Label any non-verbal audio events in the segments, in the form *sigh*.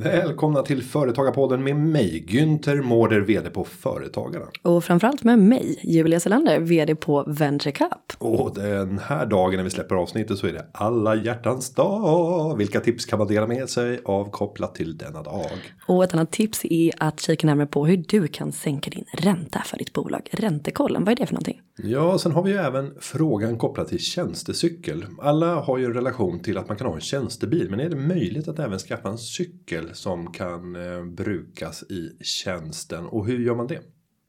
They're Välkomna till Företagarpodden med mig, Günther Mårder, vd på Företagarna. Och framförallt med mig, Julia Selander, vd på Venture Cup. Och den här dagen när vi släpper avsnittet så är det alla hjärtans dag. Vilka tips kan man dela med sig av kopplat till denna dag? Och ett annat tips är att kika närmare på hur du kan sänka din ränta för ditt bolag. Räntekollen, vad är det för någonting? Ja, sen har vi ju även frågan kopplat till tjänstecykel. Alla har ju en relation till att man kan ha en tjänstebil, men är det möjligt att även skaffa en cykel som kan eh, brukas i tjänsten? Och hur gör man det?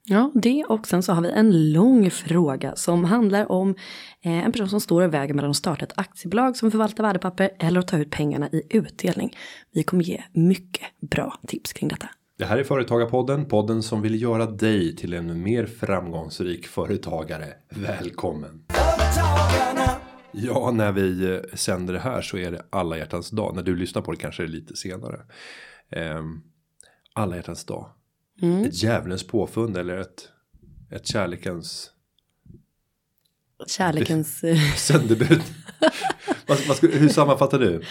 Ja, det och sen så har vi en lång fråga som handlar om eh, en person som står i vägen mellan att starta ett aktiebolag som förvaltar värdepapper eller att ta ut pengarna i utdelning. Vi kommer ge mycket bra tips kring detta. Det här är Företagarpodden, podden som vill göra dig till en mer framgångsrik företagare. Välkommen! Ja, när vi eh, sänder det här så är det alla hjärtans dag. När du lyssnar på det kanske det är lite senare. Um, alla hjärtans dag. Mm. Ett djävulens påfund eller ett, ett kärlekens... Kärlekens... *laughs* Ska, hur sammanfattar du?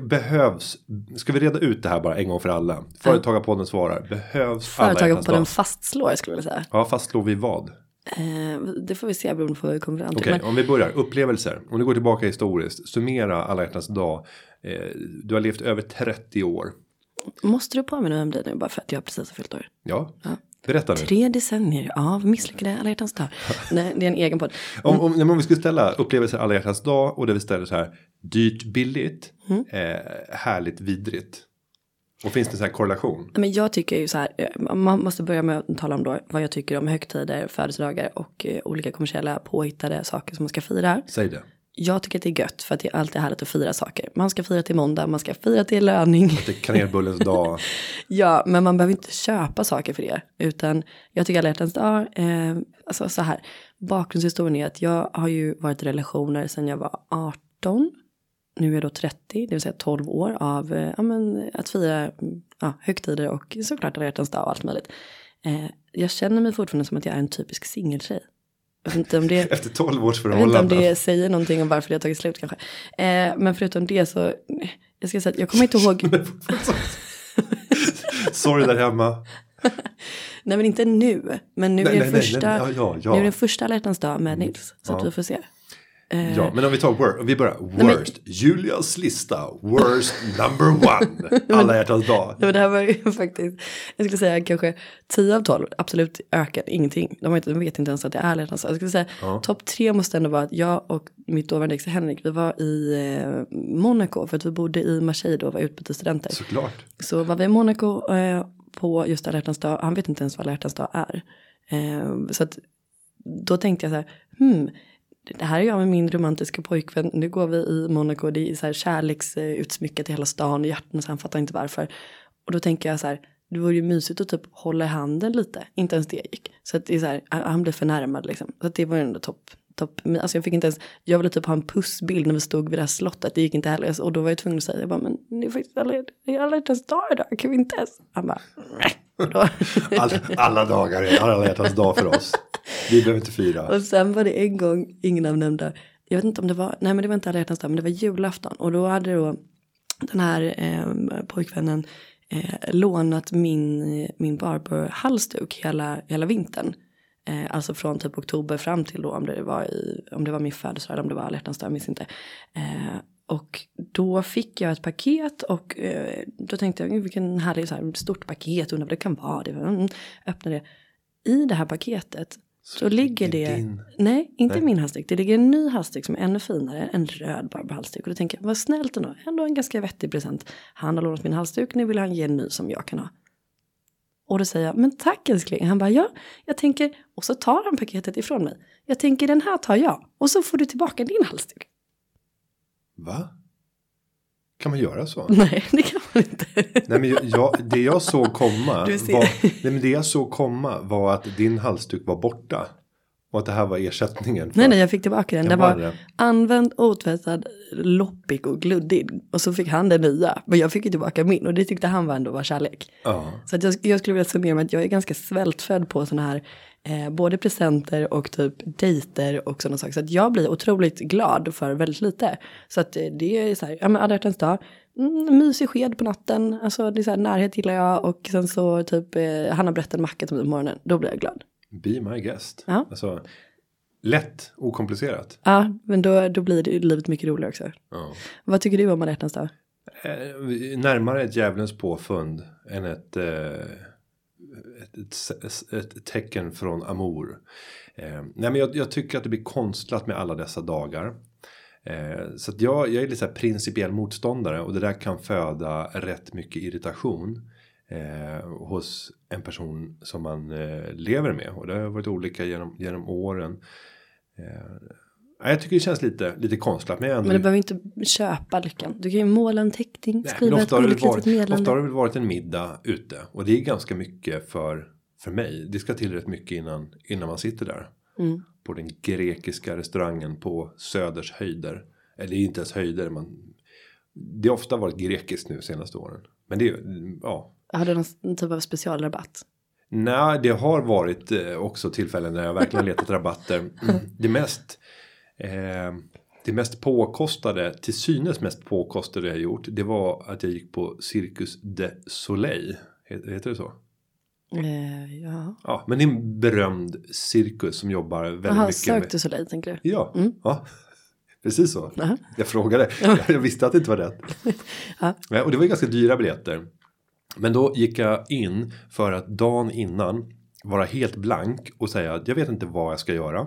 Behövs, ska vi reda ut det här bara en gång för alla? Företagarpodden svarar, behövs Företagarpodden fastslår skulle jag vilja säga. Ja, fastslår vi vad? Eh, det får vi se beroende på vad vi kommer fram till. Okej, okay, men... om vi börjar. Upplevelser. Om du går tillbaka historiskt. Summera alla hjärtans dag. Eh, du har levt över 30 år. Måste du påminna om det nu bara för att jag precis har fyllt år? Ja. ja. Berätta nu. Tre decennier av misslyckade alla hjärtans dag. *laughs* Nej, det är en egen podd. Om, om, om vi skulle ställa upplevelser alla hjärtans dag och det vi ställer så här. Dyrt, billigt, mm. eh, härligt, vidrigt. Och finns det så här korrelation? Men jag tycker ju så här, eh, man måste börja med att tala om då vad jag tycker om högtider, födelsedagar och eh, olika kommersiella påhittade saker som man ska fira. Säg det. Jag tycker att det är gött för att det är alltid härligt att fira saker. Man ska fira till måndag, man ska fira till löning. Det är kanelbullens dag. *laughs* ja, men man behöver inte köpa saker för det. Utan jag tycker alla hjärtans dag, eh, alltså så här. Bakgrundshistorien är att jag har ju varit i relationer sedan jag var 18 nu är jag då 30, det vill säga 12 år av eh, ja, men, att fira ja, högtider och såklart alla hjärtans dag och allt möjligt. Eh, jag känner mig fortfarande som att jag är en typisk singeltjej. Om det, Efter 12 års förhållande. Jag vet inte om det säger någonting om varför det har tagit slut kanske. Eh, men förutom det så, jag ska säga att jag kommer inte ihåg. *laughs* Sorry där hemma. nej men inte nu. Men nu nej, är nej, första, nej, ja, ja, ja. Nu är det första alla hjärtans dag med Nils. Så att vi får se. Eh, ja, men om vi tar worst, vi börjar worst. Men... Julias lista, worst number one. *laughs* Alla hjärtans dag. Nej, men det här var ju *laughs* faktiskt, jag skulle säga kanske 10 av 12, absolut ökar ingenting. De, inte, de vet inte ens att det är alla hjärtans dag. Jag skulle säga ja. topp tre måste ändå vara att jag och mitt dåvarande ex Henrik, vi var i eh, Monaco för att vi bodde i Marseille då var utbytesstudenter. Såklart. Så var vi i Monaco eh, på just alla hjärtans dag, han vet inte ens vad alla hjärtans dag är. Eh, så att då tänkte jag så här, hmm, det här är jag med min romantiska pojkvän. Nu går vi i Monaco. Det är så här kärleksutsmyckat i hela stan. Hjärtan så han fattar inte varför. Och då tänker jag så här. Det vore ju mysigt att typ hålla i handen lite. Inte ens det gick. Så att det är så här. Han blev förnärmad liksom. Så att det var ju ändå topp. Top. Alltså jag fick inte ens. Jag ville typ ha en pussbild när vi stod vid det här slottet. Det gick inte heller. Och då var jag tvungen att säga. Jag bara men det är faktiskt alla, det är alla hjärtans dag idag. Kan vi inte ens. Han bara. *laughs* alla, alla dagar är alla hjärtans dag för oss. Vi behöver inte fira. Och sen var det en gång, ingen av nämnda, jag vet inte om det var, nej men det var inte alla hjärtans dag, men det var julafton. Och då hade då den här eh, pojkvännen eh, lånat min, min Barber-halsduk hela, hela vintern. Eh, alltså från typ oktober fram till då om det var, i, om det var min födelsedag eller om det var alla hjärtans dag, jag minns inte. Eh, och då fick jag ett paket och eh, då tänkte jag vilken härlig så här, stort paket, undrar vad det kan vara. Det, mm, öppnade det. I det här paketet så, ligger det, din... nej inte nej. min halsduk, det ligger en ny halsduk som är ännu finare, en röd Barbie-halsduk. Och då tänker jag, vad snällt ändå, ändå en ganska vettig present. Han har lånat min halsduk, nu vill han ge en ny som jag kan ha. Och då säger jag, men tack älskling. Han bara, ja, jag tänker, och så tar han paketet ifrån mig. Jag tänker, den här tar jag, och så får du tillbaka din halsduk. Va? Kan man göra så? *laughs* Nej, det kan man inte. Nej, men jag, det jag såg komma. *laughs* Var, nej, men det jag såg komma var att din halsduk var borta. Och att det här var ersättningen. nej, nej, jag fick tillbaka den. Den var, var använd, otvättad, loppig och gluddig. Och så fick han den nya. Men jag fick ju tillbaka min. Och det tyckte han var ändå var kärlek. Ja. Så att jag, jag skulle vilja summera med att jag är ganska svältfödd på sådana här eh, både presenter och typ dejter och sådana saker. Så att jag blir otroligt glad för väldigt lite. Så att eh, det är så här, ja men alla dag, mm, mysig sked på natten. Alltså det är så här, närhet gillar jag och sen så typ eh, han har berättat en macka till mig på morgonen. Då blir jag glad. Be my guest. Ja. Alltså, lätt, okomplicerat. Ja, men då, då blir det livet mycket roligare också. Ja. Vad tycker du om alla hjärtans dag? Eh, närmare ett djävulens påfund än ett, eh, ett, ett, ett tecken från Amor. Eh, nej men jag, jag, tycker att det blir konstlat med alla dessa dagar. Eh, så att jag, jag är lite så principiell motståndare och det där kan föda rätt mycket irritation. Eh, hos en person som man eh, lever med och det har varit olika genom, genom åren. Eh, jag tycker det känns lite, lite konstlat. Men, ändå... men du behöver inte köpa lyckan. Du kan ju måla en teckning, Nej, skriva ofta ett varit, meddelande. ofta har det väl varit en middag ute. Och det är ganska mycket för, för mig. Det ska till rätt mycket innan, innan man sitter där. Mm. På den grekiska restaurangen på Söders höjder. Eller inte ens höjder. Man, det har ofta varit grekiskt nu senaste åren. Men det är ja. Har du någon typ av specialrabatt? Nej, det har varit eh, också tillfällen när jag verkligen *laughs* letat rabatter. Mm. Det mest eh, det mest påkostade, till synes mest påkostade jag gjort, det var att jag gick på Circus de Soleil. Heter det så? Eh, ja. Ja, men det är en berömd cirkus som jobbar väldigt Aha, mycket Cirque du Soleil tänker du? Ja, Mm. ja, precis så. Aha. Jag frågade, *laughs* jag visste att det inte var rätt. Ja. Ja, Och det var ju ganska dyra biljetter. Men då gick jag in för att dagen innan vara helt blank och säga att jag vet inte vad jag ska göra.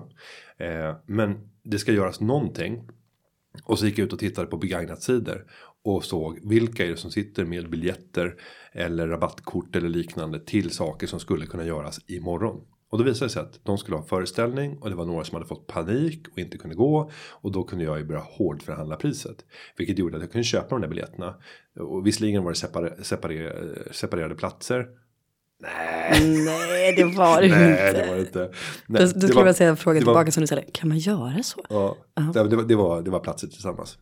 Eh, men det ska göras någonting. Och så gick jag ut och tittade på begagnat sidor och såg vilka är det som sitter med biljetter eller rabattkort eller liknande till saker som skulle kunna göras imorgon. Och då visade det sig att de skulle ha föreställning och det var några som hade fått panik och inte kunde gå. Och då kunde jag ju börja hårdförhandla priset. Vilket gjorde att jag kunde köpa de där biljetterna. Och visserligen var det separ separer separerade platser. Nej, Nej, det var det *laughs* nej inte. det var inte. Då, Nej, då det skulle jag säga frågan det var- tillbaka som du ställer. Kan man göra så? Ja, Ja. det, var, det, var, det var platser tillsammans.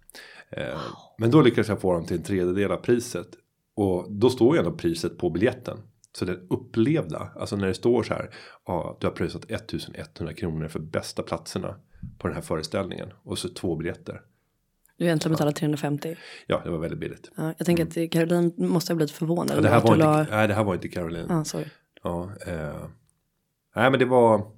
Eh, Men då lyckades jag få dem till en tredjedel av priset. Och då står ju ändå priset på biljetten. Så det upplevda, alltså när det står så här. Ja, du har pröjsat 1100 kronor för bästa platserna på den här föreställningen. Och så två biljetter. Du har egentligen betalat 350. Ja, det var väldigt billigt. Ja, jag tänker att Caroline måste ha blivit förvånad. Ja, det, här var inte, la- nej, det här var inte Caroline. Ja, sorry. Ja, eh, nej men det var.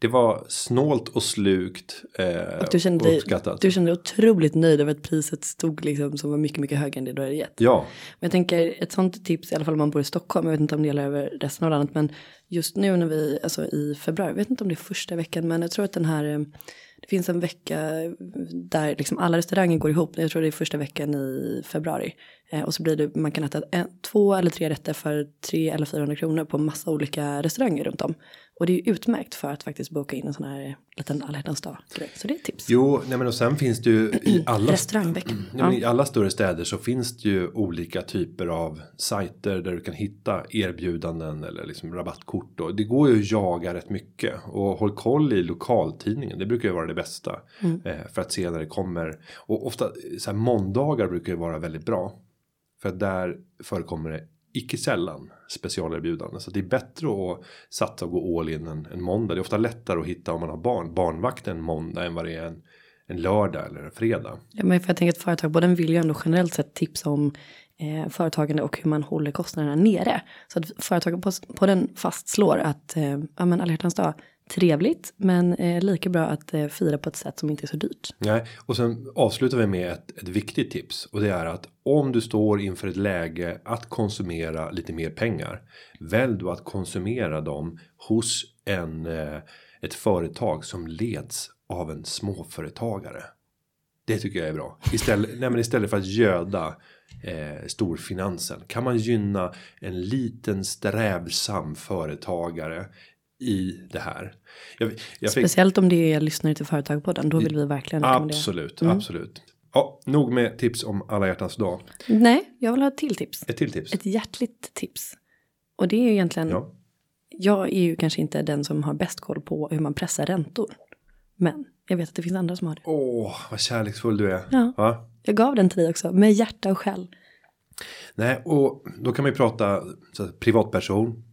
Det var snålt och slukt. Eh, Och du kände, dig, du kände dig otroligt nöjd över att priset stod liksom som var mycket, mycket högre än det du hade gett. Ja, Men jag tänker ett sånt tips, i alla fall om man bor i Stockholm, jag vet inte om det gäller över resten av landet, men just nu när vi, alltså i februari, jag vet inte om det är första veckan, men jag tror att den här, eh, det finns en vecka där liksom alla restauranger går ihop, jag tror det är första veckan i februari. Eh, och så blir det, man kan äta en, två eller tre rätter för tre eller 400 kronor på massa olika restauranger runt om. Och det är ju utmärkt för att faktiskt boka in en sån här liten alla dag. Så det är ett tips. jo, nej men och sen finns det ju i *clears throat* alla *clears throat* men I alla större städer så finns det ju olika typer av sajter där du kan hitta erbjudanden eller liksom rabattkort. Och det går ju att jaga rätt mycket. Och håll koll i lokaltidningen, det brukar ju vara det bästa. Eh, för att se när det kommer. Och ofta så här, måndagar brukar ju vara väldigt bra. För att där förekommer det icke sällan specialerbjudanden. Så det är bättre att satsa och gå all in en, en måndag. Det är ofta lättare att hitta om man har barn. Barnvakt en måndag än vad det är en, en lördag eller en fredag. Ja, men för jag tänker att företag, vill ju ändå generellt sett tipsa om eh, företagande och hur man håller kostnaderna nere. Så att företagen på, på den fastslår att eh, ja, men alla hjärtans dag, trevligt, men eh, lika bra att eh, fira på ett sätt som inte är så dyrt. Nej, och sen avslutar vi med ett, ett viktigt tips och det är att om du står inför ett läge att konsumera lite mer pengar. Välj då att konsumera dem hos en eh, ett företag som leds av en småföretagare. Det tycker jag är bra. Istället, *laughs* nej men istället för att göda eh, storfinansen kan man gynna en liten strävsam företagare i det här. Jag, jag fick, Speciellt om det är lyssnare till företag på den, då vill vi verkligen. Absolut, absolut. Ja, nog med tips om alla hjärtans dag. Nej, jag vill ha ett till tips. Ett till tips. Ett hjärtligt tips. Och det är ju egentligen, Ja. jag är ju kanske inte den som har bäst koll på hur man pressar räntor. Men jag vet att det finns andra som har det. Åh, vad kärleksfull du är. Ja. Va? Jag gav den till dig också, med hjärta och själ. Nej, och då kan man ju prata så, att privatperson.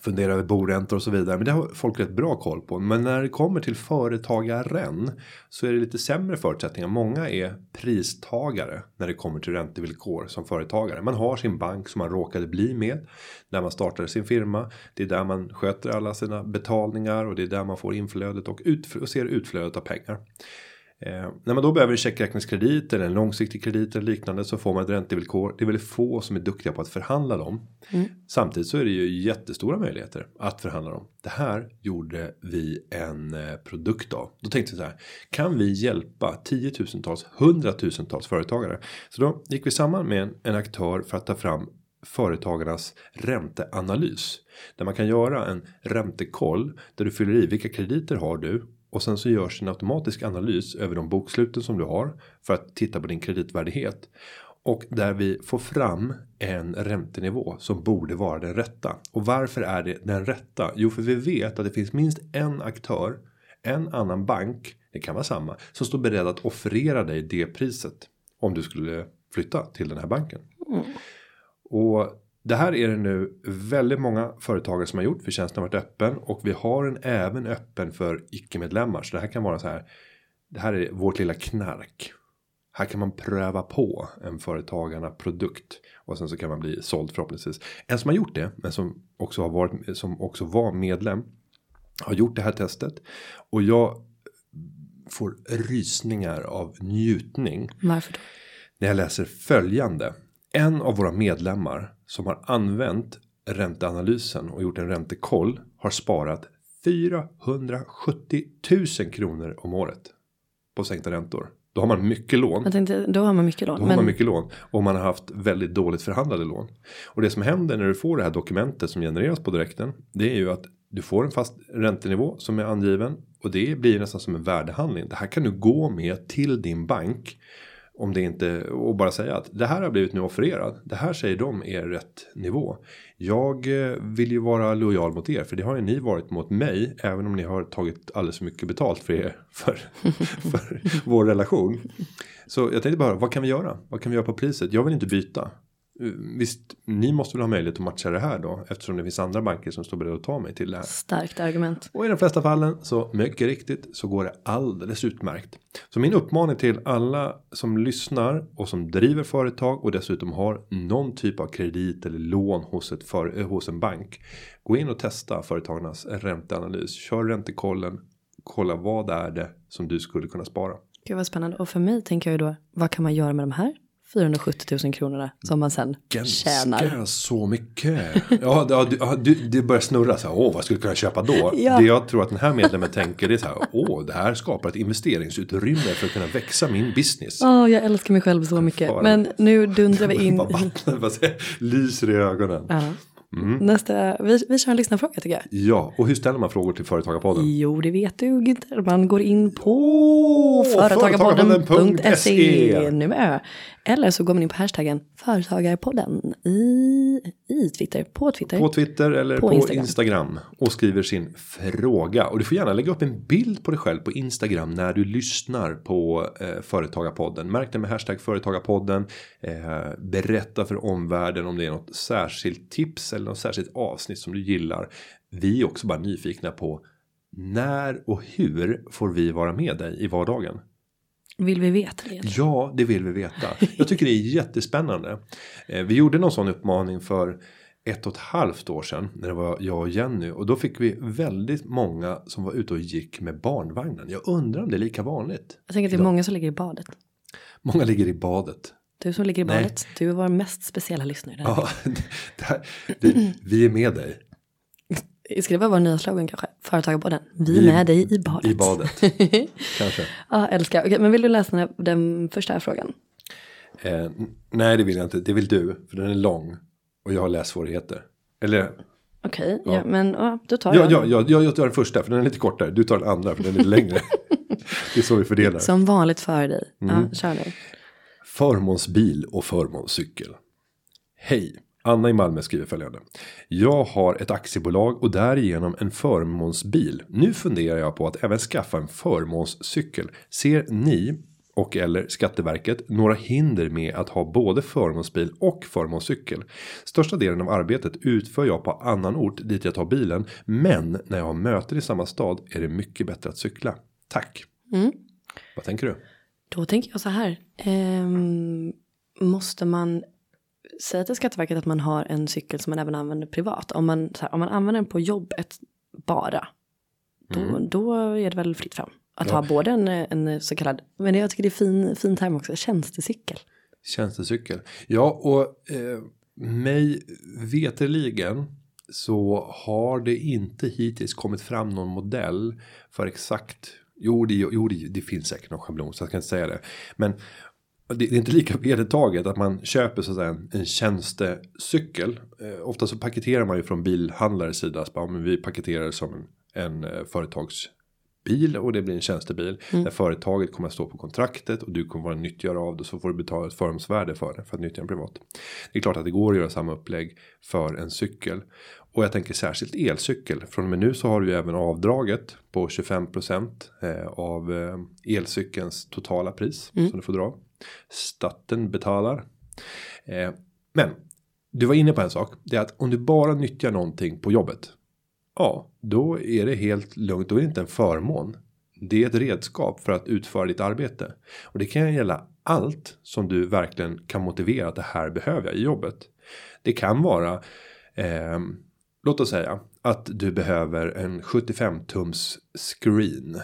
Fundera över boräntor och så vidare. Men det har folk rätt bra koll på. Men när det kommer till företagaren. Så är det lite sämre förutsättningar. Många är pristagare. När det kommer till räntevillkor som företagare. Man har sin bank som man råkade bli med. När man startade sin firma. Det är där man sköter alla sina betalningar. Och det är där man får inflödet och, ut, och ser utflödet av pengar. Eh, när man då behöver en checkräkningskredit eller en långsiktig kredit eller liknande så får man ett räntevillkor. Det är väldigt få som är duktiga på att förhandla dem. Mm. Samtidigt så är det ju jättestora möjligheter att förhandla dem. Det här gjorde vi en eh, produkt av. Då tänkte vi så här. Kan vi hjälpa tiotusentals, hundratusentals företagare? Så då gick vi samman med en, en aktör för att ta fram företagarnas ränteanalys. Där man kan göra en räntekoll där du fyller i vilka krediter har du och sen så görs en automatisk analys över de boksluten som du har för att titta på din kreditvärdighet och där vi får fram en räntenivå som borde vara den rätta. Och varför är det den rätta? Jo, för vi vet att det finns minst en aktör, en annan bank, det kan vara samma, som står beredd att offerera dig det priset om du skulle flytta till den här banken. Mm. Och det här är det nu väldigt många företagare som har gjort för tjänsten har varit öppen och vi har den även öppen för icke-medlemmar. Så det här kan vara så här. Det här är vårt lilla knark. Här kan man pröva på en företagarna produkt och sen så kan man bli såld förhoppningsvis. En som har gjort det, men som också har varit som också var medlem har gjort det här testet och jag får rysningar av njutning. Varför då? När jag läser följande. En av våra medlemmar som har använt ränteanalysen och gjort en räntekoll har sparat 470 000 kronor om året på sänkta räntor. Då har man mycket lån. Jag tänkte, då har man mycket lån. Då men... har man mycket lån. Och man har haft väldigt dåligt förhandlade lån. Och det som händer när du får det här dokumentet som genereras på direkten. Det är ju att du får en fast räntenivå som är angiven. Och det blir nästan som en värdehandling. Det här kan du gå med till din bank. Om det inte och bara säga att det här har blivit nu offererad. Det här säger de är rätt nivå. Jag eh, vill ju vara lojal mot er för det har ju ni varit mot mig. Även om ni har tagit alldeles för mycket betalt för er *laughs* för, för vår relation. Så jag tänkte bara vad kan vi göra? Vad kan vi göra på priset? Jag vill inte byta. Visst, ni måste väl ha möjlighet att matcha det här då eftersom det finns andra banker som står beredda att ta mig till det här. Starkt argument. Och i de flesta fallen så mycket riktigt så går det alldeles utmärkt. Så min uppmaning till alla som lyssnar och som driver företag och dessutom har någon typ av kredit eller lån hos ett för, eh, hos en bank. Gå in och testa företagarnas ränteanalys. Kör räntekollen. Kolla vad är det som du skulle kunna spara. Gud vad spännande. Och för mig tänker jag ju då, vad kan man göra med de här 470 000 kronorna som man sen Ganska tjänar. så mycket. Ja, det, det, det börjar snurra så här. Åh, vad skulle jag kunna köpa då? *laughs* Ja. Det jag tror att den här medlemmen tänker det är så här. Åh, det här skapar ett investeringsutrymme för att kunna växa min business. Åh, jag älskar mig själv så mycket. Men nu dundrar vi *laughs* in. Vattnet lyser i ögonen. Ja. Mm. Nästa, vi, vi kör en lyssnarfråga tycker jag. Ja, och hur ställer man frågor till Företagarpodden? Jo, det vet du Günther. Man går in på oh, företagarpodden.se nu med Eller så går man in på hashtaggen Företagarpodden i, i Twitter, på Twitter. På Twitter eller på, på Instagram. Instagram. Och skriver sin fråga. Och du får gärna lägga upp en bild på dig själv på Instagram när du lyssnar på eh, Företagarpodden. Märk det med hashtag Företagarpodden. Eh, berätta för omvärlden om det är något särskilt tips eller något särskilt avsnitt som du gillar. Vi är också bara nyfikna på när och hur får vi vara med dig i vardagen? Vill vi veta det? Ja, det vill vi veta. Jag tycker det är jättespännande. Eh, vi gjorde någon sån uppmaning för ett och ett halvt år sedan när det var jag och Jenny och då fick vi väldigt många som var ute och gick med barnvagnen. Jag undrar om det är lika vanligt. Jag tänker att det är många som ligger i badet. Många ligger i badet. Du som ligger i badet, Nej. du är vår mest speciella lyssnare. Ja, *laughs* det här, det, vi är med dig. Ska det vara vår nya slogan kanske? Företagarpodden. Vi är med dig i badet. I badet. *laughs* kanske. Ja, älskar. Okej, men vill du läsa den, den första här frågan? Eh, nej, det vill jag inte. Det vill du. För den är lång. Och jag har lässvårigheter. Eller? Okej, okay, ja. ja. men ja, då tar jag ja, ja, ja, jag tar den första för den är lite kortare. Du tar den andra för den är lite längre. *laughs* det är så vi fördelar. Som vanligt för dig. Mm. Ja, kör nu. Förmånsbil och förmånscykel. Hej. Anna i Malmö skriver följande. Jag har ett aktiebolag och därigenom en förmånsbil. Nu funderar jag på att även skaffa en förmånscykel. Ser ni och eller Skatteverket några hinder med att ha både förmånsbil och förmånscykel. Största delen av arbetet utför jag på annan ort dit jag tar bilen, men när jag har möten i samma stad är det mycket bättre att cykla. Tack. Mm. Vad tänker du? Då tänker jag så här. Ehm, måste man säga till Skatteverket att man har en cykel som man även använder privat? Om man, här, om man använder den på jobbet bara. Då, då är det väl fritt fram. Att Mm. Ja. ha både en, en så kallad, men jag tycker det är fin, fin term också, tjänstecykel. Tjänstecykel. Ja, och eh, mig veterligen så har det inte hittills kommit fram någon modell för exakt. Jo, det, jo det, det finns säkert någon schablon så jag kan inte säga det. Men det, är inte lika vedertaget att man köper så att säga en, en tjänstecykel. Eh, ofta så paketerar man ju från bilhandlares sida. Så bara, men vi paketerar som en, en eh, företagsbil och det blir en tjänstebil. Där företaget kommer att stå på kontraktet och du kommer vara nyttjare av det. Så får du betala ett förmånsvärde för det för att nyttja den privat. Det är klart att det går att göra samma upplägg för en cykel. Och jag tänker särskilt elcykel. Från och med nu så har du ju även avdraget på 25% eh, av eh, elcykelns totala pris. Som du får dra. Staten betalar. Eh, men du var inne på en sak. Det är att om du bara nyttjar någonting på jobbet. Ja, då är det helt lugnt. Då är det inte en förmån. Det är ett redskap för att utföra ditt arbete. Och det kan gälla allt som du verkligen kan motivera att det här behöver jag i jobbet. Det kan vara eh, låt oss säga att du behöver en 75 tums screen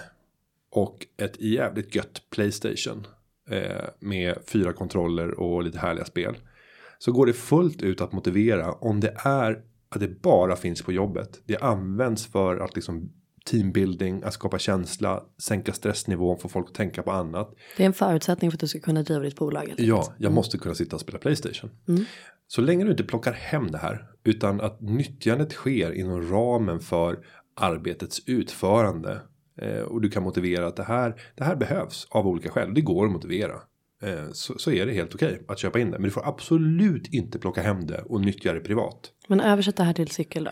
och ett jävligt gött Playstation eh, med fyra kontroller och lite härliga spel. Så går det fullt ut att motivera om det är att det bara finns på jobbet. Det används för att liksom teambuilding, att skapa känsla, sänka stressnivån, få folk att tänka på annat. Det är en förutsättning för att du ska kunna driva ditt bolag. enkelt. Ja, jag måste kunna sitta och spela Playstation. Så länge du inte plockar hem det här utan att nyttjandet sker inom ramen för arbetets utförande och du kan motivera att det här det här behövs av olika skäl. Det går att motivera. Eh, så, så är det helt okej att köpa in det. Men du får absolut inte plocka hem det och nyttja det privat. Men översätt det här till cykel då.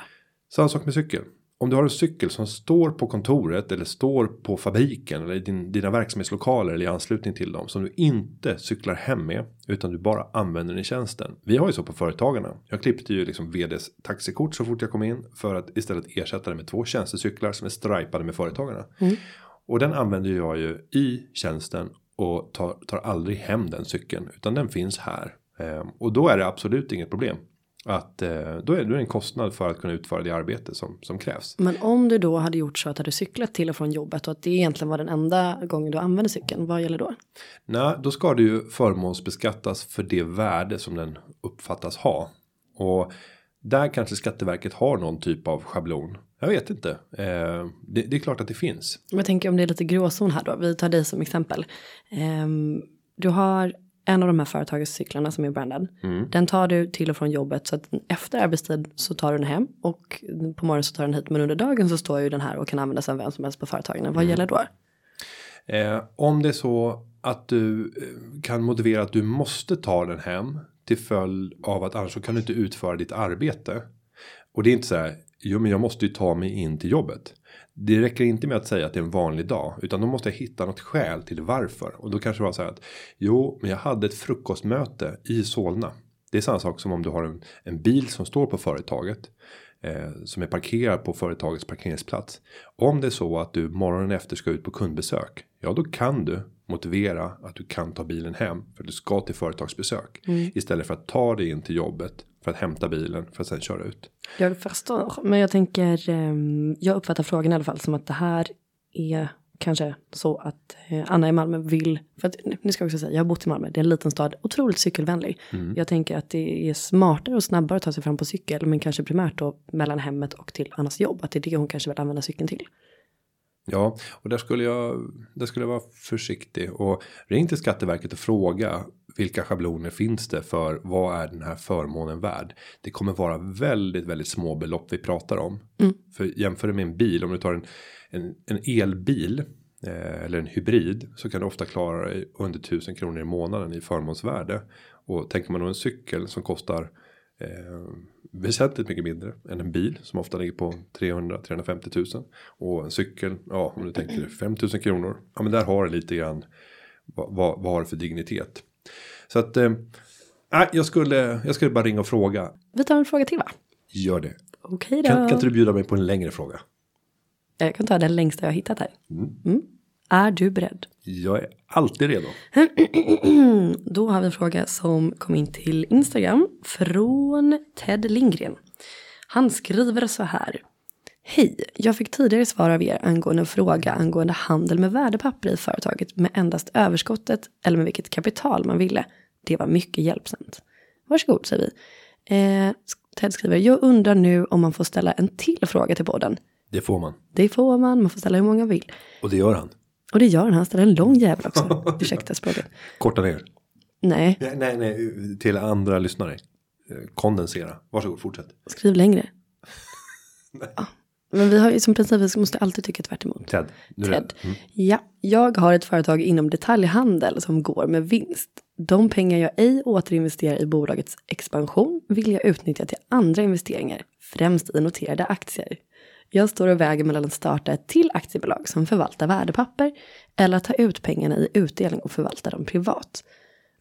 Samma sak med cykel. Om du har en cykel som står på kontoret eller står på fabriken eller i din, dina verksamhetslokaler eller i anslutning till dem som du inte cyklar hem med utan du bara använder den i tjänsten. Vi har ju så på företagarna. Jag klippte ju liksom vds taxikort så fort jag kom in för att istället ersätta det med två tjänstecyklar som är stripade med företagarna. Och den använder jag ju i tjänsten och tar, tar aldrig hem den cykeln utan den finns här. Ehm, och då är det absolut inget problem. Att eh, då är det en kostnad för att kunna utföra det arbete som, som krävs. Men om du då hade gjort så att du cyklat till och från jobbet och att det egentligen var den enda gången du använde cykeln, vad gäller då? Nej, då ska det ju förmånsbeskattas för det värde som den uppfattas ha. Och där kanske Skatteverket har någon typ av schablon. Jag vet inte. Eh, det, det är klart att det finns. Jag tänker om det är lite gråzon här då, vi tar dig som exempel. Ehm, du har en av de här företagscyklarna som är brandad. Den tar du till och från jobbet så att efter arbetstid så tar du den hem och på morgonen så tar den hit. Men under dagen så står ju den här och kan användas av vem som helst på företagen. Vad gäller då? Eh, om det är så att du eh, kan motivera att du måste ta den hem till följd av att annars så kan du inte utföra ditt arbete. Och det är inte så här. Jo, men jag måste ju ta mig in till jobbet. Det räcker inte med att säga att det är en vanlig dag, utan då måste jag hitta något skäl till varför. Och då kanske det var så här att jo, men jag hade ett frukostmöte i Solna. Det är samma sak som om du har en, en bil som står på företaget eh, som är parkerad på företagets parkeringsplats. Om det är så att du morgonen efter ska ut på kundbesök. Ja, då kan du motivera att du kan ta bilen hem för att du ska till företagsbesök istället för att ta dig in till jobbet för att hämta bilen för att sen köra ut. Jag förstår, men jag tänker, ehm, jag uppfattar frågan i alla fall som att det här är kanske så att eh, Anna i Malmö vill, för att nu ska jag också säga, jag har bott i Malmö, det är en liten stad, otroligt cykelvänlig. Jag tänker att det är smartare och snabbare att ta sig fram på cykel, men kanske primärt då mellan hemmet och till Annas jobb, att det är det hon kanske vill använda cykeln till. Ja, och där skulle jag, där skulle jag vara försiktig och ring till Skatteverket och fråga vilka schabloner finns det för vad är den här förmånen värd? Det kommer vara väldigt, väldigt små belopp vi pratar om. För jämför det med en bil, om du tar en, en, en elbil eh, eller en hybrid så kan du ofta klara dig under 1000 kronor i månaden i förmånsvärde. Och tänker man då en cykel som kostar eh, väsentligt mycket mindre än en bil som ofta ligger på 300-350 000 och en cykel ja om du tänker 5000 kronor ja men där har det lite grann Vad, vad, vad har det för dignitet? Så att eh, jag skulle jag skulle bara ringa och fråga. Vi tar en fråga till va? Gör det. Okej då. Kan, kan inte du bjuda mig på en längre fråga? Jag kan ta den längsta jag hittat här. Mm. Är du beredd? Jag är alltid redo. *clears throat* Då har vi en fråga som kom in till Instagram från Ted Lindgren. Han skriver så här. Hej, jag fick tidigare svar av er angående en fråga angående handel med värdepapper i företaget med endast överskottet eller med vilket kapital man ville. Det var mycket hjälpsamt. Varsågod säger vi. Eh, Ted skriver, jag undrar nu om man får ställa en till fråga till podden. Det får man. Det får man, man får ställa hur många man vill. Och det gör han. Och det gör han, han ställer en lång jävel också. *laughs* Ursäkta språket. Korta ner. Nej, Nej, nej, nej, till andra lyssnare. Eh, Kondensera. Varsågod, fortsätt. skriv längre. *laughs* Ja. Men vi har ju som princip, vi måste alltid tycka tvärt emot. Ted. Ted. Ja, jag har ett företag inom detaljhandel som går med vinst. De pengar jag ej återinvesterar i bolagets expansion vill jag utnyttja till andra investeringar, främst i noterade aktier. Jag står och väger mellan att starta ett till aktiebolag som förvaltar värdepapper eller att ta ut pengarna i utdelning och förvalta dem privat.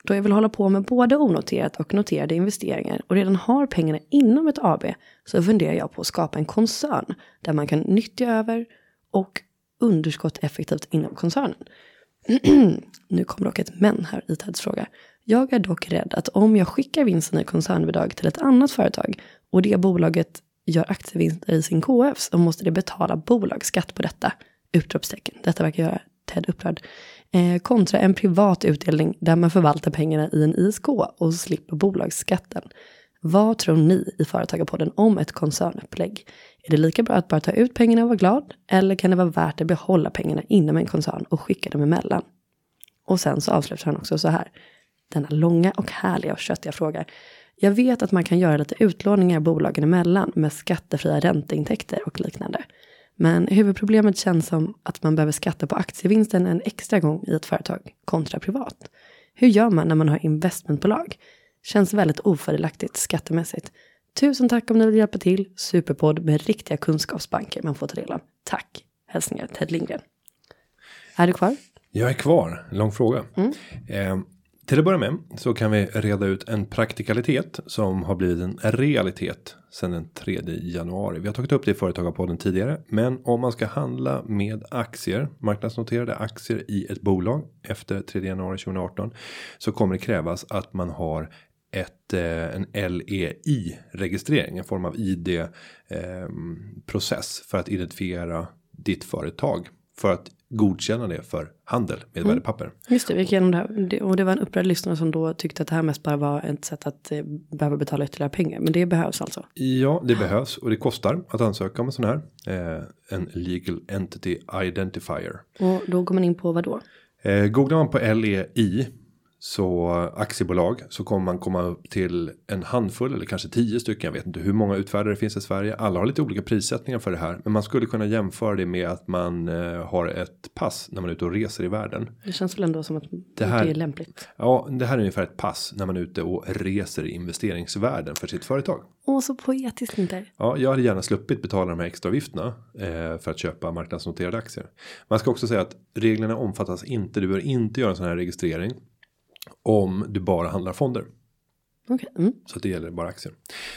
Då jag vill hålla på med både onoterat och noterade investeringar och redan har pengarna inom ett AB så funderar jag på att skapa en koncern där man kan nyttja över och underskott effektivt inom koncernen. *clears throat* nu kommer dock ett men här i Teds fråga. Jag är dock rädd att om jag skickar vinsten i koncernbidrag till ett annat företag och det bolaget gör aktievinster i sin KF så måste det betala bolagsskatt på detta. Utropstecken. Detta verkar göra Ted upprörd. Eh, kontra en privat utdelning där man förvaltar pengarna i en ISK och slipper bolagsskatten. Vad tror ni i Företagarpodden om ett koncernupplägg? Är det lika bra att bara ta ut pengarna och vara glad? Eller kan det vara värt att behålla pengarna inom en koncern och skicka dem emellan? Och sen så avslutar han också så här. Denna långa och härliga och köttiga fråga. Jag vet att man kan göra lite utlåningar bolagen emellan med skattefria ränteintäkter och liknande. Men huvudproblemet känns som att man behöver skatta på aktievinsten en extra gång i ett företag kontra privat. Hur gör man när man har investmentbolag? Känns väldigt ofördelaktigt skattemässigt. Tusen tack om ni vill hjälpa till. Superpodd med riktiga kunskapsbanker man får ta del av. Tack. Hälsningar Ted Lindgren. Är du kvar? Jag är kvar, lång fråga. Eh, till att börja med så kan vi reda ut en praktikalitet som har blivit en realitet sedan den 3 januari. Vi har tagit upp det i Företagarpodden tidigare, men om man ska handla med aktier, marknadsnoterade aktier i ett bolag efter 3 januari 2018 så kommer det krävas att man har ett, eh, en LEI registrering, en form av ID eh, process för att identifiera ditt företag för att godkänna det för handel med värdepapper. Just det, vi gick igenom det här. Och det var en upprörd lyssnare som då tyckte att det här mest bara var ett sätt att eh, behöva betala ytterligare pengar. Men det behövs alltså. Ja, det behövs och det kostar att ansöka om en sån här. Eh, en legal entity identifier. Och då går man in på vad då? Eh, googlar man på LEI så aktiebolag så kommer man komma upp till en handfull eller kanske tio stycken. Jag vet inte hur många utfärdare det finns i Sverige. Alla har lite olika prissättningar för det här, men man skulle kunna jämföra det med att man eh, har ett pass när man är ute och reser i världen. Det känns väl ändå som att det, här- är lämpligt. Ja, det här är ungefär ett pass när man är ute och reser i investeringsvärlden för sitt företag. Åh, så poetiskt inte. Ja, jag hade gärna sluppit betala de här extra avgifterna eh, för att köpa marknadsnoterade aktier. Man ska också säga att reglerna omfattas inte. Du bör inte göra en sån här registrering om du bara handlar fonder. Okej. Mm. Så att det gäller bara aktier.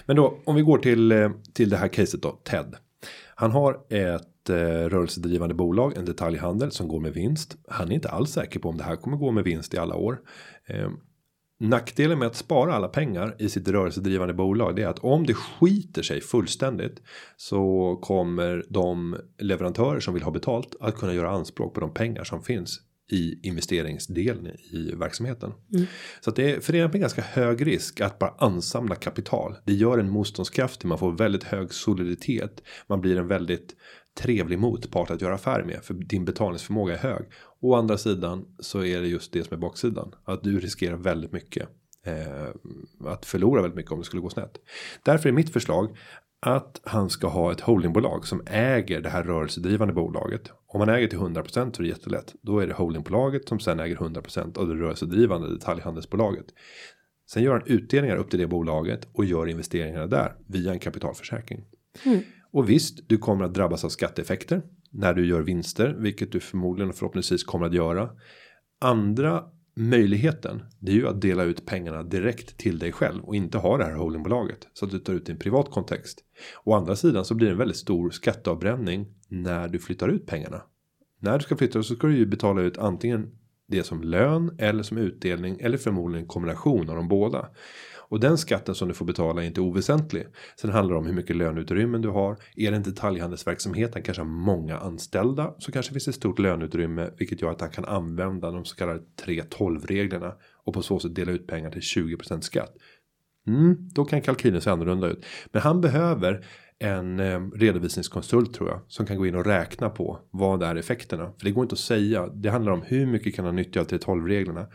Men då om vi går till eh, till det här caset då Ted. Han har ett eh, rörelsedrivande bolag, en detaljhandel som går med vinst. Han är inte alls säker på om det här kommer gå med vinst i alla år. Eh, Nackdelen med att spara alla pengar i sitt rörelsedrivande bolag det är att om det skiter sig fullständigt så kommer de leverantörer som vill ha betalt att kunna göra anspråk på de pengar som finns i investeringsdelen i verksamheten. Så att det är förenat med ganska hög risk att bara ansamla kapital. Det gör en motståndskraftig, man får väldigt hög soliditet. Man blir en väldigt trevlig motpart att göra affär med för din betalningsförmåga är hög. Å andra sidan så är det just det som är baksidan. Att du riskerar väldigt mycket. Eh, att förlora väldigt mycket om det skulle gå snett. Därför är mitt förslag att han ska ha ett holdingbolag som äger det här rörelsedrivande bolaget. Om man äger till 100% så är det jättelätt. Då är det holdingbolaget som sen äger 100% av det rörelsedrivande detaljhandelsbolaget. Sen gör han utdelningar upp till det bolaget och gör investeringarna där via en kapitalförsäkring. Och visst, du kommer att drabbas av skatteeffekter när du gör vinster, vilket du förmodligen och förhoppningsvis kommer att göra. andra möjligheten det är ju att dela ut pengarna direkt till dig själv och inte ha det här holdingbolaget så att du tar ut i en privat kontext. Å andra sidan så blir det en väldigt stor skatteavbränning när du flyttar ut pengarna. När du ska flytta så ska du ju betala ut antingen det som lön eller som utdelning eller förmodligen en kombination av de båda. Och den skatten som du får betala är inte oväsentlig. Sen handlar det om hur mycket löneutrymmen du har. Är det en detaljhandelsverksamhet, han kanske har många anställda. Så kanske finns ett stort löneutrymme. Vilket gör att han kan använda de så kallade 3.12 reglerna. Och på så sätt dela ut pengar till 20% skatt. Mm, då kan kalkylen se annorlunda ut. Men han behöver en eh, redovisningskonsult tror jag som kan gå in och räkna på vad är effekterna för det går inte att säga. Det handlar om hur mycket kan han nyttja av 3.12 reglerna.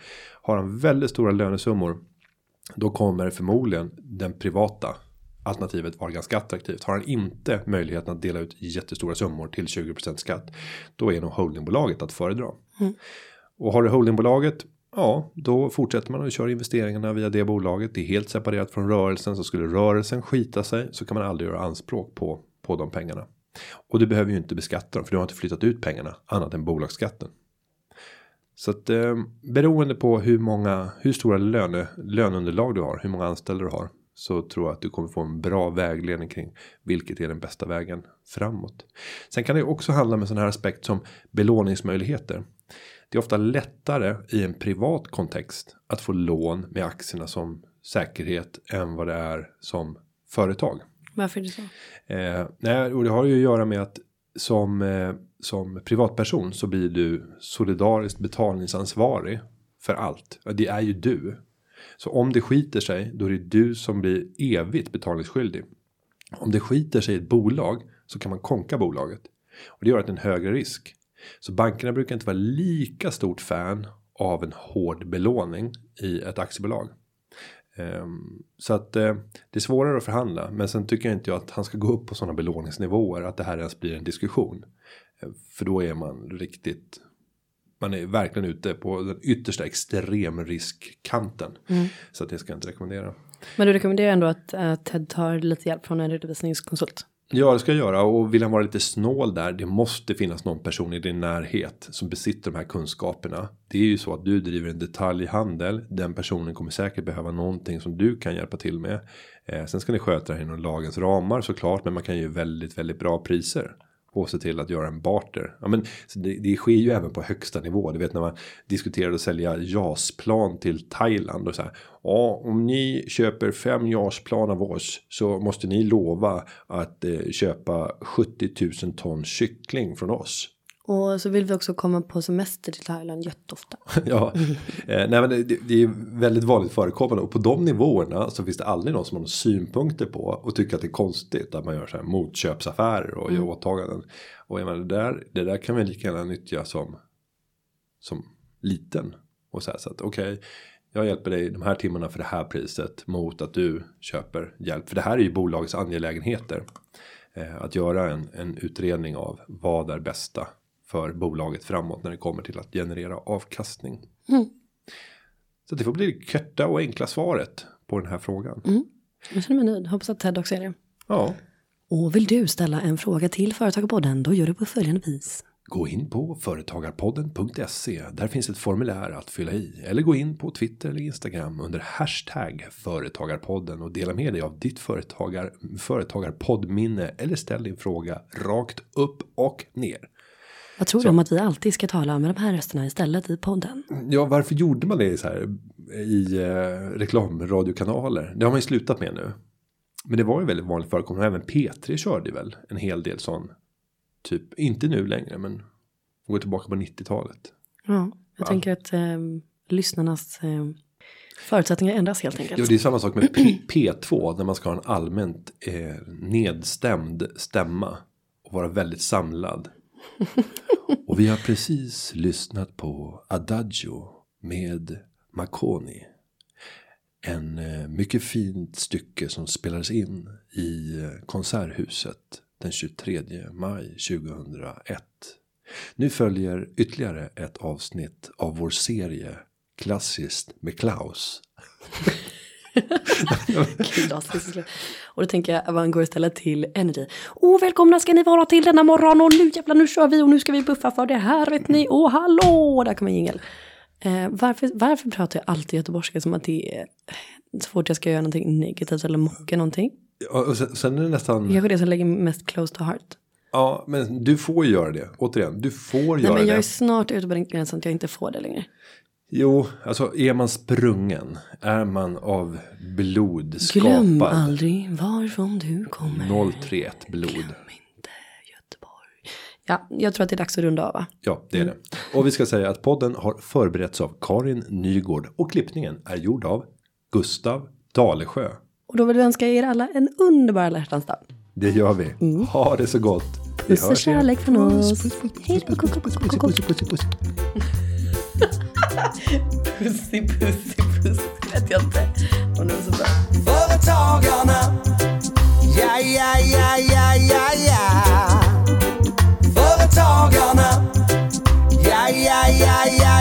Har han väldigt stora lönesummor då kommer förmodligen den privata alternativet vara ganska attraktivt. Har han inte möjligheten att dela ut jättestora summor till 20% skatt. Då är nog holdingbolaget att föredra. Mm. Och har du holdingbolaget. Ja, då fortsätter man att köra investeringarna via det bolaget. Det är helt separerat från rörelsen. Så skulle rörelsen skita sig så kan man aldrig göra anspråk på, på de pengarna. Och du behöver ju inte beskatta dem för du har inte flyttat ut pengarna annat än bolagsskatten. Så att eh, beroende på hur många, hur stora löne, löneunderlag du har, hur många anställda du har. Så tror jag att du kommer få en bra vägledning kring vilket är den bästa vägen framåt. Sen kan det också handla med sådana här aspekt som belåningsmöjligheter. Det är ofta lättare i en privat kontext att få lån med aktierna som säkerhet än vad det är som företag. Varför är det så? Eh, nej, och det har ju att göra med att som eh, som privatperson så blir du solidariskt betalningsansvarig för allt. Det är ju du. Så om det skiter sig då är det du som blir evigt betalningsskyldig. Om det skiter sig i ett bolag så kan man konka bolaget och det gör att det är en högre risk. Så bankerna brukar inte vara lika stort fan av en hård belåning i ett aktiebolag. Um, så att uh, det är svårare att förhandla, men sen tycker jag inte jag att han ska gå upp på sådana belåningsnivåer att det här ens blir en diskussion. För då är man riktigt. Man är verkligen ute på den yttersta extremriskkanten. Mm. Så att det ska jag inte rekommendera. Men du rekommenderar ändå att, att Ted tar lite hjälp från en redovisningskonsult? Ja, det ska jag göra och vill han vara lite snål där. Det måste finnas någon person i din närhet som besitter de här kunskaperna. Det är ju så att du driver en detaljhandel. Den personen kommer säkert behöva någonting som du kan hjälpa till med. Eh, sen ska ni sköta det här inom lagens ramar såklart, men man kan ju väldigt, väldigt bra priser och se till att göra en barter. Ja, men det, det sker ju även på högsta nivå. Du vet när man diskuterade att sälja JAS-plan till Thailand och så här. Ja, om ni köper fem JAS-plan av oss så måste ni lova att eh, köpa 70 000 ton kyckling från oss. Och så vill vi också komma på semester till Thailand jätteofta. *laughs* ja, eh, nej men det, det, är väldigt vanligt förekommande och på de nivåerna så finns det aldrig någon som har synpunkter på och tycker att det är konstigt att man gör så här motköpsaffärer och mm. gör åtaganden. Och jag menar, det där, det där kan vi lika gärna nyttja som som liten och säga så att okej. Okay, jag hjälper dig de här timmarna för det här priset mot att du köper hjälp. För det här är ju bolagets angelägenheter. Eh, att göra en, en utredning av vad är bästa för bolaget framåt när det kommer till att generera avkastning. Mm. Så det får bli det korta och enkla svaret på den här frågan. Mm. Jag känner mig nöjd. Hoppas att Ted också är det. Ja. Och vill du ställa en fråga till Företagarpodden då gör du på följande vis. Gå in på företagarpodden.se. Där finns ett formulär att fylla i. Eller gå in på Twitter eller Instagram under hashtag Företagarpodden och dela med dig av ditt företagar, företagarpoddminne eller ställ din fråga rakt upp och ner. Vad tror så. du om att vi alltid ska tala med de här rösterna istället i podden? Ja, varför gjorde man det så här i eh, reklamradiokanaler? Det har man ju slutat med nu. Men det var ju väldigt vanligt förekommande. Även P3 körde väl en hel del sån. Typ, inte nu längre, men gå tillbaka på 90-talet. Ja, jag Va? tänker att eh, lyssnarnas eh, förutsättningar ändras helt enkelt. Ja, det är samma sak med P- P2 när man ska ha en allmänt eh, nedstämd stämma och vara väldigt samlad. *laughs* Och vi har precis lyssnat på Adagio med Marconi. En eh, mycket fint stycke som spelades in i eh, Konserthuset den 23 maj 2001. Nu följer ytterligare ett avsnitt av vår serie Klassiskt med Klaus. *laughs* *laughs* och då tänker jag att man går istället till Energy. Åh, välkomna ska ni vara till denna morgon och nu jävlar nu kör vi och nu ska vi buffa för det här vet ni. Åh, hallå, där kommer jingel. Eh, varför, varför pratar jag alltid göteborgska som att det är så fort jag ska göra någonting negativt eller mocka någonting? Ja, och sen, sen är det nästan. Jag är det som lägger mest close to heart. Ja, men du får göra det. Återigen, du får Nej, göra men jag det. är snart ute på den gränsen att jag inte får det längre. Jo, alltså är man sprungen, är man av blod Glöm skapad. aldrig varifrån du kommer. 031 blod. Inte Göteborg. Ja, jag tror att det är dags att runda av va? Ja, det är det. Och vi ska säga att podden har förberetts av Karin Nygård och klippningen är gjord av Gustav Dalesjö. Och då vill vi önska er alla en underbar alla dag. Det gör vi. Ha det så gott. Vi Puss och hörs igen. kärlek från oss. Puss, puss, puss, puss, puss, puss, puss, puss, Pussy, pussy, pussy... i. Vet jag inte om det så bra. Företagarna. Ja, ja, ja, ja, ja, ja. Företagarna. Ja, ja, ja, ja.